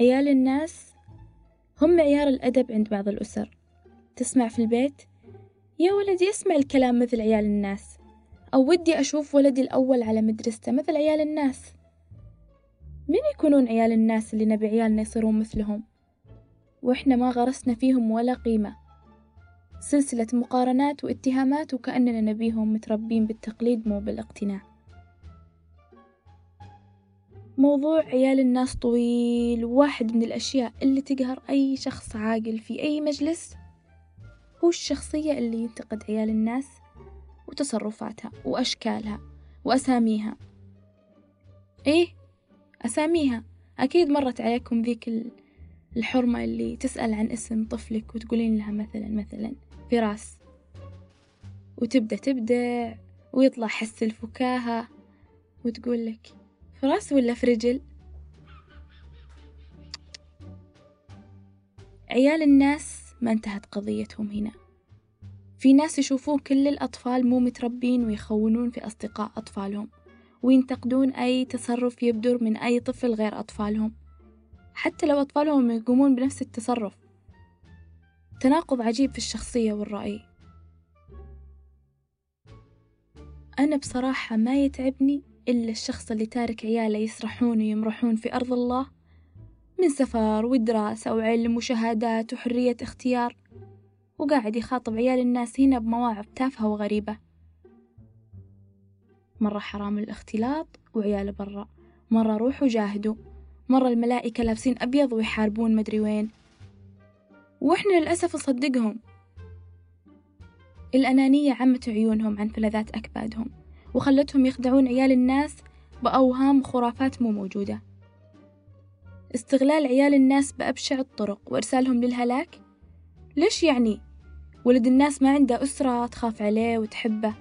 عيال الناس هم معيار الأدب عند بعض الأسر. تسمع في البيت يا ولدي اسمع الكلام مثل عيال الناس. أو ودي أشوف ولدي الأول على مدرسته مثل عيال الناس. من يكونون عيال الناس اللي نبي عيالنا يصيرون مثلهم؟ وإحنا ما غرسنا فيهم ولا قيمة. سلسلة مقارنات واتهامات وكأننا نبيهم متربين بالتقليد مو بالاقتناع. موضوع عيال الناس طويل وواحد من الأشياء اللي تقهر أي شخص عاقل في أي مجلس هو الشخصية اللي ينتقد عيال الناس وتصرفاتها وأشكالها وأساميها. إيه؟ أساميها. أكيد مرت عليكم ذيك الحرمة اللي تسأل عن اسم طفلك وتقولين لها مثلا مثلا فراس. وتبدأ تبدع ويطلع حس الفكاهة وتقول لك فراس ولا فرجل؟ عيال الناس ما انتهت قضيتهم هنا. في ناس يشوفون كل الأطفال مو متربين ويخونون في أصدقاء أطفالهم وينتقدون أي تصرف يبدر من أي طفل غير أطفالهم. حتى لو أطفالهم يقومون بنفس التصرف. تناقض عجيب في الشخصية والرأي. أنا بصراحة ما يتعبني إلا الشخص اللي تارك عياله يسرحون ويمرحون في أرض الله؟ من سفر ودراسة وعلم وشهادات وحرية اختيار وقاعد يخاطب عيال الناس هنا بمواعظ تافهة وغريبة. مرة حرام الاختلاط وعيال برا مرة روحوا جاهدوا مرة الملائكة لابسين أبيض ويحاربون مدري وين. وإحنا للأسف نصدقهم. الأنانية عمت عيونهم عن فلذات أكبادهم. وخلتهم يخدعون عيال الناس بأوهام وخرافات مو موجودة. استغلال عيال الناس بأبشع الطرق وإرسالهم للهلاك؟ ليش يعني؟ ولد الناس ما عنده أسرة تخاف عليه وتحبه.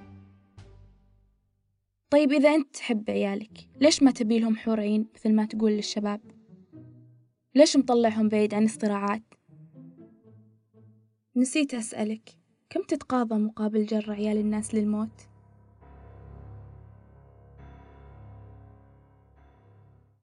طيب إذا أنت تحب عيالك ليش ما تبي لهم حور عين مثل ما تقول للشباب؟ ليش مطلعهم بعيد عن الصراعات نسيت أسألك كم تتقاضى مقابل جر عيال الناس للموت؟